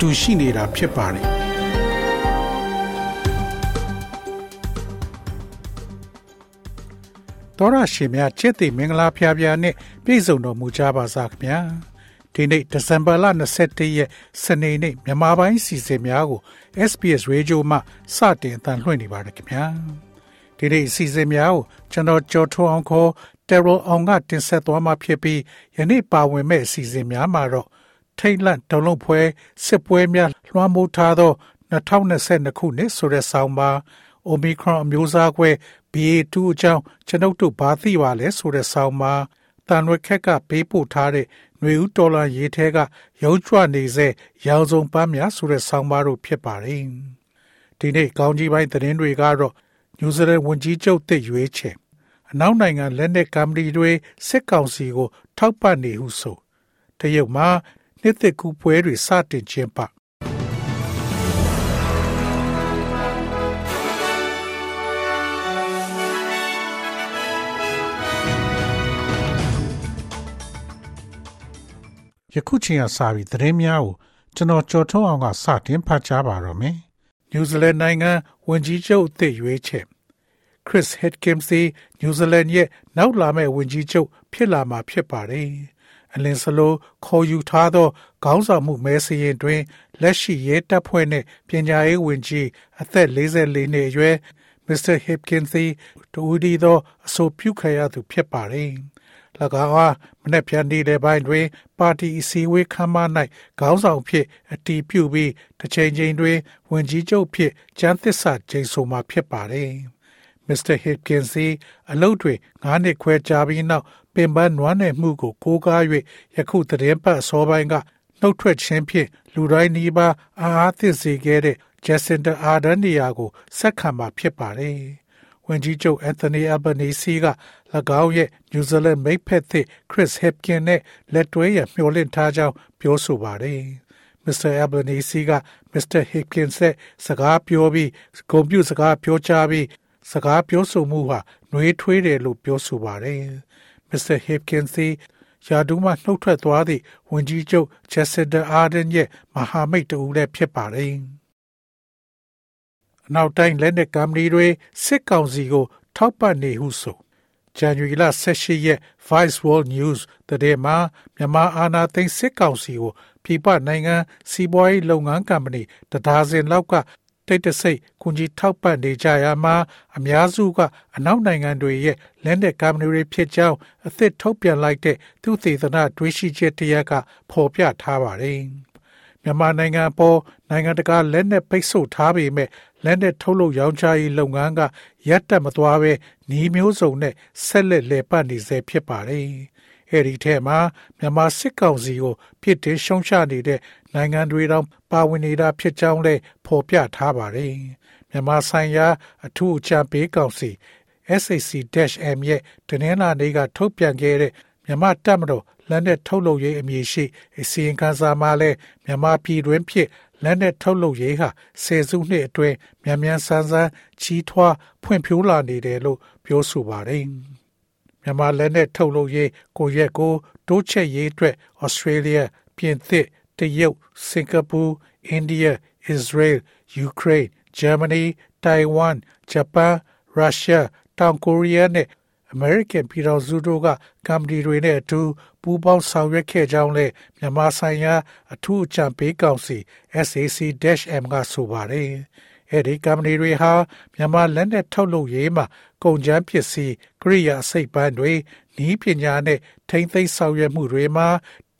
တူရှိနေတာဖြစ်ပါတယ်တော်ရရှိမြချစ်တိမင်္ဂလာဖျားဖျားနဲ့ပြည့်စုံတော်မူကြပါစားခင်ဗျာဒီနေ့ဒီဇင်ဘာလ21ရက်စနေနေ့မြန်မာပိုင်းစီစဉ်များကို SPS Radio မှစတင်အသံလွှင့်နေပါတယ်ခင်ဗျာဒီနေ့စီစဉ်များကိုကျွန်တော်ကြော်ထွန်းအောင်ခေါ် Terror အောင်ကတင်ဆက်သွားမှာဖြစ်ပြီးယနေ့ပါဝင်မဲ့အစီအစဉ်များမှာတော့ ထိတ်လန့်ဒုံလုံးဖွဲစစ်ပွဲများလွှမ်းမိုးထားသော2022ခုနှစ်ဆိုတဲ့ဆောင်းပါ Omicron အမျိုးအစားကွဲ BA2 အကြောင်းကျွန်ုပ်တို့ဘာသိပါလဲဆိုတဲ့ဆောင်းပါတန်ရွက်ခက်ကပေးပို့ထားတဲ့ຫນွေဦးတော်လာရေးထဲကရုံးချနေစေရောင်စုံပန်းများဆိုတဲ့ဆောင်းပါတို့ဖြစ်ပါတယ်ဒီနေ့ကောင်းကြီးပိုင်းသတင်းတွေကတော့ညူဇီလန်ဝန်ကြီးချုပ်တစ်ရွေးချယ်အနောက်နိုင်ငံလက်နက်ကမ်ပဏီတွေစစ်ကောင်စီကို ထောက်ပံ့နေဟုဆိုတရုတ်မှာ နှစ်သက်ကူပွဲတွေစတင်ခြင်းပယခုချိန်ကစပြီးသတင်းများကိုကျွန်တော်ကြော်ထုံးအောင်ကစတင်ဖတ်ကြားပါတော့မယ်။နယူးဇီလန်နိုင်ငံဝန်ကြီးချုပ်အသစ်ရွေးချယ် Chris Hitchens နယူးဇီလန်ရဲ့နောက်လာမဲ့ဝန်ကြီးချုပ်ဖြစ်လာမှာဖြစ်ပါတယ်။ အလင်စလိုခေါ်ယူထားသောခေါင်းဆောင်မှုမဲစရင်တွင်လက်ရှိရဲတပ်ဖွဲ့နှင့်ပညာရေးဝန်ကြီးအသက်44နှစ်အရွယ် Mr. Hipkins တူဒီသောအဆိုပြုခံရသူဖြစ်ပါတယ်။၎င်းအားမနေ့ပြန်ဒီတဲ့ပိုင်းတွင် ပါတီအစည်းအဝေးခမ်းမ၌ခေါင်းဆောင်ဖြစ်အတီးပြုပြီးတစ်ချိန်ချိန်တွင်ဝန်ကြီးချုပ်ဖြစ်ကျန်းသစ္စာကျိန်ဆိုမှာဖြစ်ပါတယ်။ Mr. Hipkins အလုပ်တွေ9နှစ်ခွဲကြာပြီးနောက်ပ င်ပန်းနွမ်းနယ်မှုကိုကိုးကား၍ယခုသတင်းပတ်အစောပိုင်းကနှုတ်ထွက်ခြင်းဖြင့်လူတိုင်းနီးပါးအားအားသင့်စေခဲ့တဲ့ Jacinda Ardern နေရာကိုဆက်ခံမှာဖြစ်ပါတယ်။ဝန်ကြီးချုပ် Anthony Albanese က၎င်းရဲ့ New Zealand မိတ်ဖက်သစ် Chris Hipkins နဲ့လက်တွဲရမျှော်လင့်ထားကြောင်းပြောဆိုပါတယ်။ Mr. Albanese က Mr. Hipkins နဲ့စကားပြောပြီးဂုဏ်ပြုစကားပြောကြားပြီးစကားပြောဆိုမှုဟာနှွေးထွေးတယ်လို့ပြောဆိုပါတယ်။ Mr. Hipkins ယာဒူးမှနှုတ်ထွက်သွားသည့်ဝန်ကြီးချုပ် Jacinda Ardern ရဲ့မဟာမိတ်တူလည်းဖြစ်ပါတယ်။အနောက်တိုင်းလက်နက်ကမ်ပဏီတွေစစ်ကောင်စီကို ထောက်ပံ့နေဟုဆိုဇန်နဝါရီလ18ရက် Vice World News တဲ့မှာမြန်မာအာဏာသိမ်းစစ်ကောင်စီကိုပြည်ပနိုင်ငံစီးပွားရေးလုပ်ငန်းကမ္ပဏီတဒါဇင်လောက်က တိတ်တဆိတ်ကူညီထောက်ပံ့နေကြရမှာအများစုကအနောက်နိုင်ငံတွေရဲ့လက်နက်ကမ္ပဏီတွေဖြစ်ကြောင်းအသစ်ထုတ်ပြန်လိုက်တဲ့သူသေသနာတွေးရှိချက်တရက်ကဖော်ပြထားပါတယ်။မြန်မာနိုင်ငံပေါ်နိုင်ငံတကာလက်နက်ပိတ်ဆို့ထားပေမဲ့လက်နက်ထုတ်လုပ်ရောင်းချရေးလုပ်ငန်းကရပ်တန့်မသွားဘဲနှီးမျိုးစုံနဲ့ဆက်လက်လည်ပတ်နေစေဖြစ်ပါတယ်။ အဲဒီထဲမှာမြန်မာစစ်ကောင်စီကိုဖြစ်တင်ရှုံချနေတဲ့နိုင်ငံတွေတောင်ပါဝင်နေတာဖြစ်ကြောင်းလည်းဖော်ပြထားပါတယ်။မြန်မာဆိုင်ရာအထူးအကြံပေးကောင်စီ SAC-M ရဲ့တနင်္လာနေ့ကထုတ်ပြန်ခဲ့တဲ့မြန်မာတပ်မတော်လက်နက်ထုတ်လုပ်ရေးအမည်ရှိအစီရင်ခံစာမှာလည်းမြန်မာပြည်တွင်းဖြစ်လက်နက်ထုတ်လုပ်ရေးဟာဆယ်စုနှစ်အတွင်းမြန်မြန်ဆန်းဆန်းကြီးထွားဖွံ့ဖြိုးလာနေတယ်လို့ပြောဆိုပါတယ်။ မြန်မာလက်နက်ထုတ်လုပ်ရေးကိုရက်ကိုတိုးချက်ရေးအတွက်ဩစတြေးလျပြင်သစ်တရုတ်စင်ကာပူအိန္ဒိယအစ္စရေးယူကရိန်းဂျာမနီတိုင်ဝမ်ဂျပန်ရုရှားတောင်ကိုရီးယားနဲ့အမေရိကန်ပြည်ထောင်စုတို့ကကမ္ဘာတွေနဲ့အတူပူးပေါင်းဆောင်ရွက်ခဲ့ကြောင်းလည်းမြန်မာဆိုင်ရာအထူးအကြံပေးကောင်စီ SAC-M ကဆိုပါတယ်။ အဲဒီကမ္ဘာတွေဟာမြန်မာလက်နက်ထုတ်လုပ်ရေးမှာကုန်ကျန်းပစ္စည်းကရိယာအစိတ်ပိုင်းတွေဤပညာနဲ့ထိမ့်သိမ်းဆောင်ရွက်မှုတွေမှာ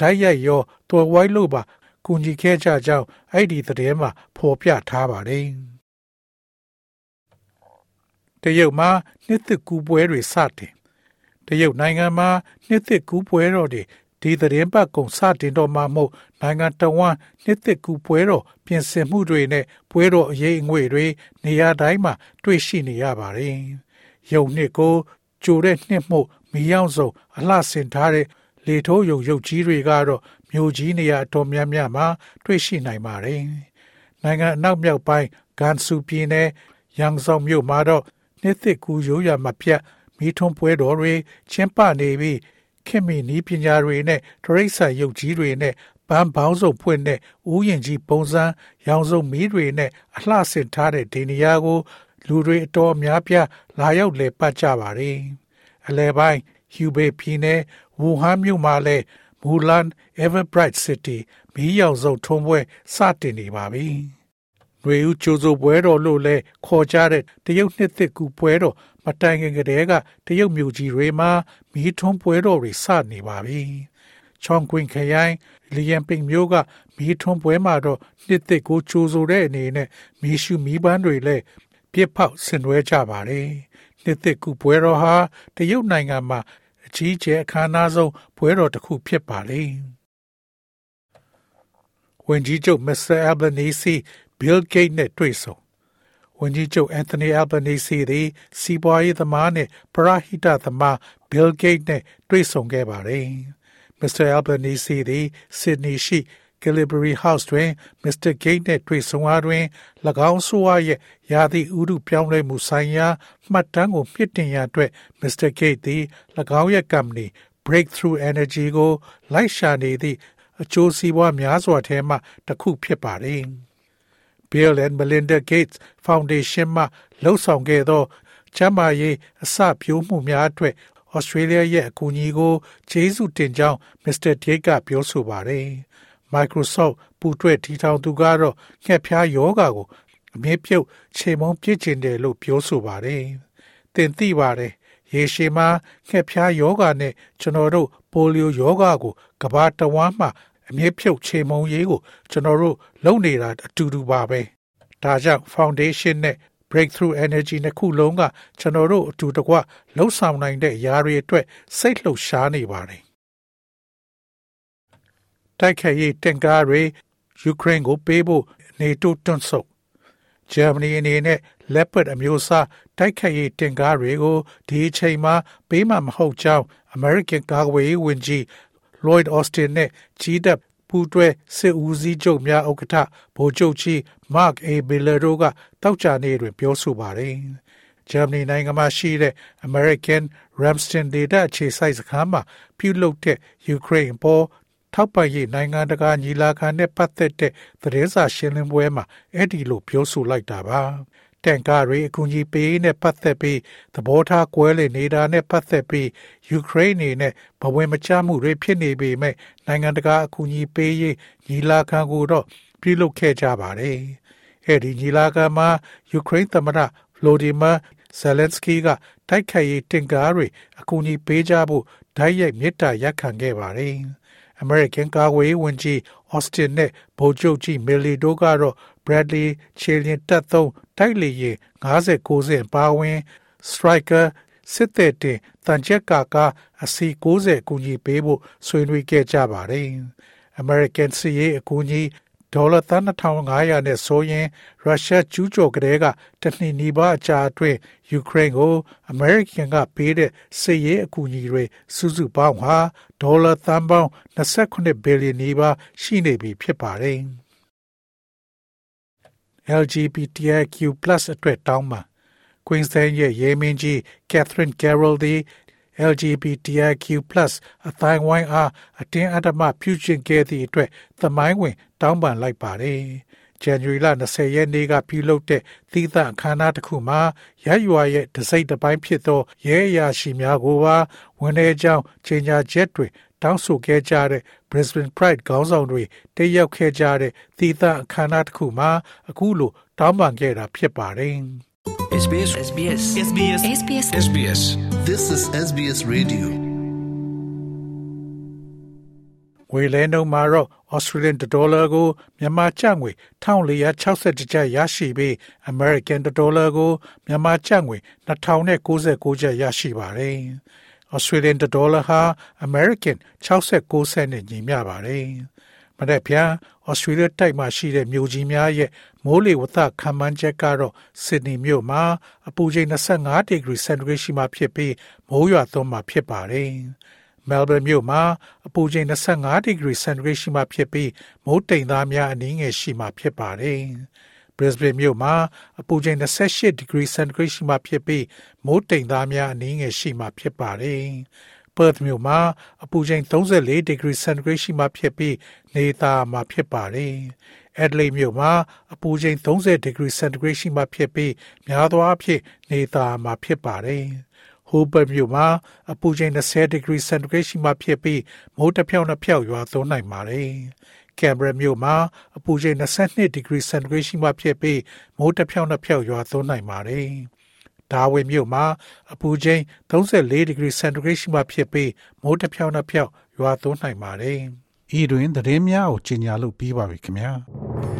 ဓာတ်ရိုက်ရောတော်ဝိုင်းလို့ပါကူညီခဲ့ကြကြောင်းအဲ့ဒီသတင်းမှာဖော်ပြထားပါတယ်။တရုတ်မှာနှစ်သက်ကူပွဲတွေစတင်တရုတ်နိုင်ငံမှာနှစ်သက်ကူပွဲတော်တွေ ဒီသတင်းပတ်ကုံစတင်တော်မှာမို့နိုင်ငံတော်ဝန်နှစ်သက်ကူပွဲတော်ပြင်ဆင်မှုတွေနဲ့ပွဲတော်အရေးအငွေတွေနေရာတိုင်းမှာတွေ့ရှိနေရပါတယ်။ယုံနှစ်ကိုကြိုတဲ့နှစ်မှုမီရောက်ဆုံးအလှဆင်ထားတဲ့လေထိုးယုံရုပ်ကြီးတွေကတော့မြို့ကြီးနေရာအတော်များများမှာတွေ့ရှိနိုင်ပါတယ်။နိုင်ငံအနောက်မြောက်ပိုင်းဂန်ဆူပြည်နယ်ရန်ဆောင်မြို့မှာတော့နှစ်သက်ကူရိုးရာမပြတ်မိထုံးပွဲတော်တွေကျင်းပနေပြီး ခင်မီနီးပညာတွေနဲ့တရိษံရုပ်ကြီးတွေနဲ့ပန်းပေါင်းစုံဖွင့်တဲ့ဥယျာဉ်ကြီးပုံစံရောင်စုံမီးတွေနဲ့အလှဆင်ထားတဲ့ဒီနေရာကို လူတွေအတော်များပြားလာရောက်လည်ပတ်ကြပါတယ်။အလဲပိုင်းဟျူဘေပြည်နယ်ဝူဟန်မြို့မှာလည်းမူလန် Everbright City မီးရောင်စုံထုံးပွဲစတင်နေပါပြီ။တွေဦးကျိုးစိုးပွဲတော်လို့လဲခေါ်ကြတဲ့တရုတ်နှစ်သစ်ကူပွဲတော်မတိုင်ခင်ကတည်းကတရုတ်မြို့ကြီးတွေမှာမီးထွန်းပွဲတော်တွေစနေပါပြီ။ချောင်းကွင်းခရိုင်လီယန်ပင်မျိုးကမီးထွန်းပွဲမှာတော့နှစ်သစ်ကိုကြိုးဆိုတဲ့အနေနဲ့မီးရှူမီးပန်းတွေလည်းပြစ်ဖောက်ဆင်နွှဲကြပါတယ်။နှစ်သစ်ကူပွဲတော်ဟာတရုတ်နိုင်ငံမှာအကြီးကျယ်အခမ်းအနားဆုံးပွဲတော်တစ်ခုဖြစ်ပါလေ။ဝန်ကြီးချုပ်မစ္စတာအယ်ဘနီစီဘီလ်ဂိတ်နဲ့တွေ့ဆုံ ဝန်ကြီးချုပ်အန်တိုနီအယ်ဘနီစီသည်စီးပွားရေးသမားနဲ့ပရဟိတသမားဘီလ်ဂိတ်နဲ့တွေ့ဆုံခဲ့ပါတယ်။မစ္စတာအယ်ဘနီစီသည်ဆစ်ဒနီရှိ Calibri House တွင် Mr. Gate နှင့်တွေ့ဆုံအားတွင်၎င်းဆိုအားရဲ့ယာသည့်ဥဒုပြောင်းလဲမှုဆိုင်ရာမှတ်တမ်းကိုမြင့်တင်ရအတွက် Mr. Gate သည်၎င်းရဲ့ company Breakthrough Energy ကိုလိုက်ရှာနေသည့်အကျိုးစီးပွားများစွာထဲမှတစ်ခုဖြစ်ပါတယ်။ Bill and Melinda Gates Foundation မှလှုပ်ဆောင်ခဲ့သောကျန်းမာရေးအစပြိုးမှုများအတွက်ဩစတြေးလျရဲ့အကူအညီကိုကျေးဇူးတင်ကြောင်း Mr. Tate ကပြောဆိုပါတယ်။ Microsoft ပူတွဲထီထောင်သူကတော့ငှက်ဖျားယောဂါကိုအမြင့်ပြုတ်ချိန်မုံပြစ်ကျင်တယ်လို့ပြောဆိုပါတယ်။သင်သိပါတယ်။ရေရှည်မှာငှက်ဖျားယောဂါနဲ့ကျွန်တော်တို့ပိုလီယိုယောဂါကိုကဘာတဝမ်းမှာ အမြင့်ဖြုတ်ချိန်မုံရေးကိုကျွန်တော်တို့လုပ်နေတာအတူတူပါပဲ။ဒါကြောင့် foundation နဲ့ breakthrough energy နှစ်ခုလုံးကကျွန်တော်တို့အတူတကွလှုပ်ဆောင်နိုင်တဲ့အရာတွေအတွက်စိတ်လှုပ်ရှားနေပါတယ်တိုက်ခိုက်ရေးတင့်ကားတွေယူကရိန်းကိုပေးဖို့နေတိုးတွန်းဆုတ်ဂျာမနီအနေနဲ့လက်ပတ်အမျိုးအစားတိုက်ခိုက်ရေးတင့်ကားတွေကိုဒီအချိန်မှာပေးမှမဟုတ်ကြောင်း American ကာကွယ်ရေးဝန်ကြီး Lloyd Austin နဲ့ကြီးတပ်ပူးတွဲစစ်ဦးစီးချုပ်များဥက္ကဋ္ဌဗိုလ်ချုပ်ကြီး Mark A. Miller တို့ကတောက်ကြနေတွင်ပြောဆိုပါတယ်။ဂျာမနီနိုင်ငံမှာရှိတဲ့ American Ramstein ဒေတာအခြေစိုက်စခန်းမှာပြုလုပ်တဲ့ယူကရိန်းပေါ်ထောက်ပံ့ရေးနိုင်ငံတကာညီလာခံနဲ့ပတ်သက်တဲ့သတင်းစာရှင်းလင်းပွဲမှာအဲ့ဒီလိုပြောဆိုလိုက်တာပါ တန်ကားတွေအကူအညီပေးနဲ့ပတ်သက်ပြီးသဘောထားကွဲလွဲနေတာနဲ့ပတ်သက်ပြီးယူကရိန်းနေနဲ့ဘဝင်မချမှုတွေဖြစ်နေပေမဲ့နိုင်ငံတကာအကူအညီပေးရေးညီလာခံကိုတော့ပြုလုပ်ခဲ့ကြပါတယ်။အဲဒီညီလာခံမှာယူကရိန်းသမ္မတဗလိုဒီမာဇယ်လန်စကီကတိုက်ခိုက်ရေးတင်ကားတွေအကူအညီပေးကြဖို့ဓာတ်ရိုက်မြစ်တာရက်ခံခဲ့ပါတယ်။ American ကာကွယ်ရေးဝန်ကြီး Austin နဲ့ဗိုလ်ချုပ်ကြီး Milley တို့ကတော့ Bradley ခြေလျင်တပ်သုံးတိုက်လေယာဉ်90 90ပါဝင် Striker စစ်တဲ့တင်တန်ချက်ကာကအစီ90ကူညီပေးဖို့ဆွေးနွေးခဲ့ကြပါတယ်။ American စီရေးအကူအညီဒေါ်လာ3500နဲ့ဆိုရင်ရုရှားကျူးကျော်ကလေးကတနှစ်နီးပါးအကြာအတွင်းယူကရိန်းကို အမေရိကန်ကပေးတဲ့စစ်ရေးအကူအညီတွေစုစုပေါင်းဟာဒေါ်လာသန်းပေါင်း29ဘီလီယံနီးပါးရှိနေပြီဖြစ်ပါတယ်။ LGBTQ+ အတွက်တောင်းပန် Queensland ရဲ့ရဲမင်းကြီး Catherine Carroll သည် LGBTQ+ အတိုင်းဝိုင်းအားအတင်းအဓမ္မပြုကျင့်ခဲ့သည့်အတွက်သမိုင်းဝင် တောင်းပန်လိုက်ပါတယ်။ January လ20ရက်နေ့ကပြုလုပ်တဲ့သီးသန့်အခမ်းအနားတစ်ခုမှာရရွာရဲ့တစိမ့်တစ်ပိုင်းဖြစ်သောရဲအရာရှိများကိုပါဝန်ထဲကြောင်းချိန်ညာချက်တွေတောင်းဆိုခဲ့ကြတဲ့ Brisbane Pride ခေါင်းဆောင်တွေတက်ရောက်ခဲ့ကြတဲ့သီးသန့်အခမ်းအနားတစ်ခုမှာအခုလိုတောင်းပန်ခဲ့တာဖြစ်ပါတယ်။ SBS SBS SBS SBS SBS This is SBS Radio. ငွေလဲနှုန်းမှာတော့ Australian dollar ကိုမြန်မာကျပ်ငွေ1460ကျပ်ရရှိပြီး American dollar ကိုမြန်မာကျပ်ငွေ2099ကျပ်ရရှိပါတယ်။ Australian dollar ဟာ American 69 cent နဲ့ညီမျှပါတယ်။မနေ့ပြန် Australia တိုက်မှာရှိတဲ့မြို့ကြီးများရဲ့မိုးလေဝသခန့်မှန်းချက်ကတော့ Sydney မြို့မှာအပူချိန်25 degree centigrade ရှိမှဖြစ်ပြီးမိုးရွာသွန်းမှာဖြစ်ပါတယ်။ Melbourne မြို့မှာအပူချိန်25 degree centigrade ရှိမှဖြစ်ပြီးမိုးတိမ်သားများအနည်းငယ်ရှိမှဖြစ်ပါတယ်။ Brisbane မြို့မှာအပူချိန်28 degree centigrade ရှိမှဖြစ်ပြီးမိုးတိမ်သားများအနည်းငယ်ရှိမှဖြစ်ပါတယ်။ Perth မြို့မှာအပူချိန်34 degree centigrade ရှိမှဖြစ်ပြီးနေသားမှာဖြစ်ပါတယ်။ Adelaide မြို့မှာအပူချိန်30 degree centigrade ရှိမှဖြစ်ပြီးများသောအားဖြင့်နေသားမှာဖြစ်ပါတယ်။ Hobart မြို့မှာအပူချိန်20 degree centigrade ရှိမှဖြစ်ပြီးမိုးတစ်ဖြောင်းနှစ်ဖြောက်ရွာသွန်းနိုင်ပါတယ်။ကင်ဘရာမြို့မှာအပူချိန်22 degree centigrade ရှိမှဖြစ်ပြီးမိုးတစ်ဖြောင်းနှစ်ဖြောက်ရွာသွန်းနိုင်ပါတယ်။ဒါဝင်မြို့မှာအပူချိန်34 degree centigrade ရှိမှဖြစ်ပြီးမိုးတစ်ဖြောင်းနှစ်ဖြောက်ရွာသွန်းနိုင်ပါတယ်။ဤတွင်သတင်းများကိုကြီးညာလို့ပြီးပါပြီခင်ဗျာ။။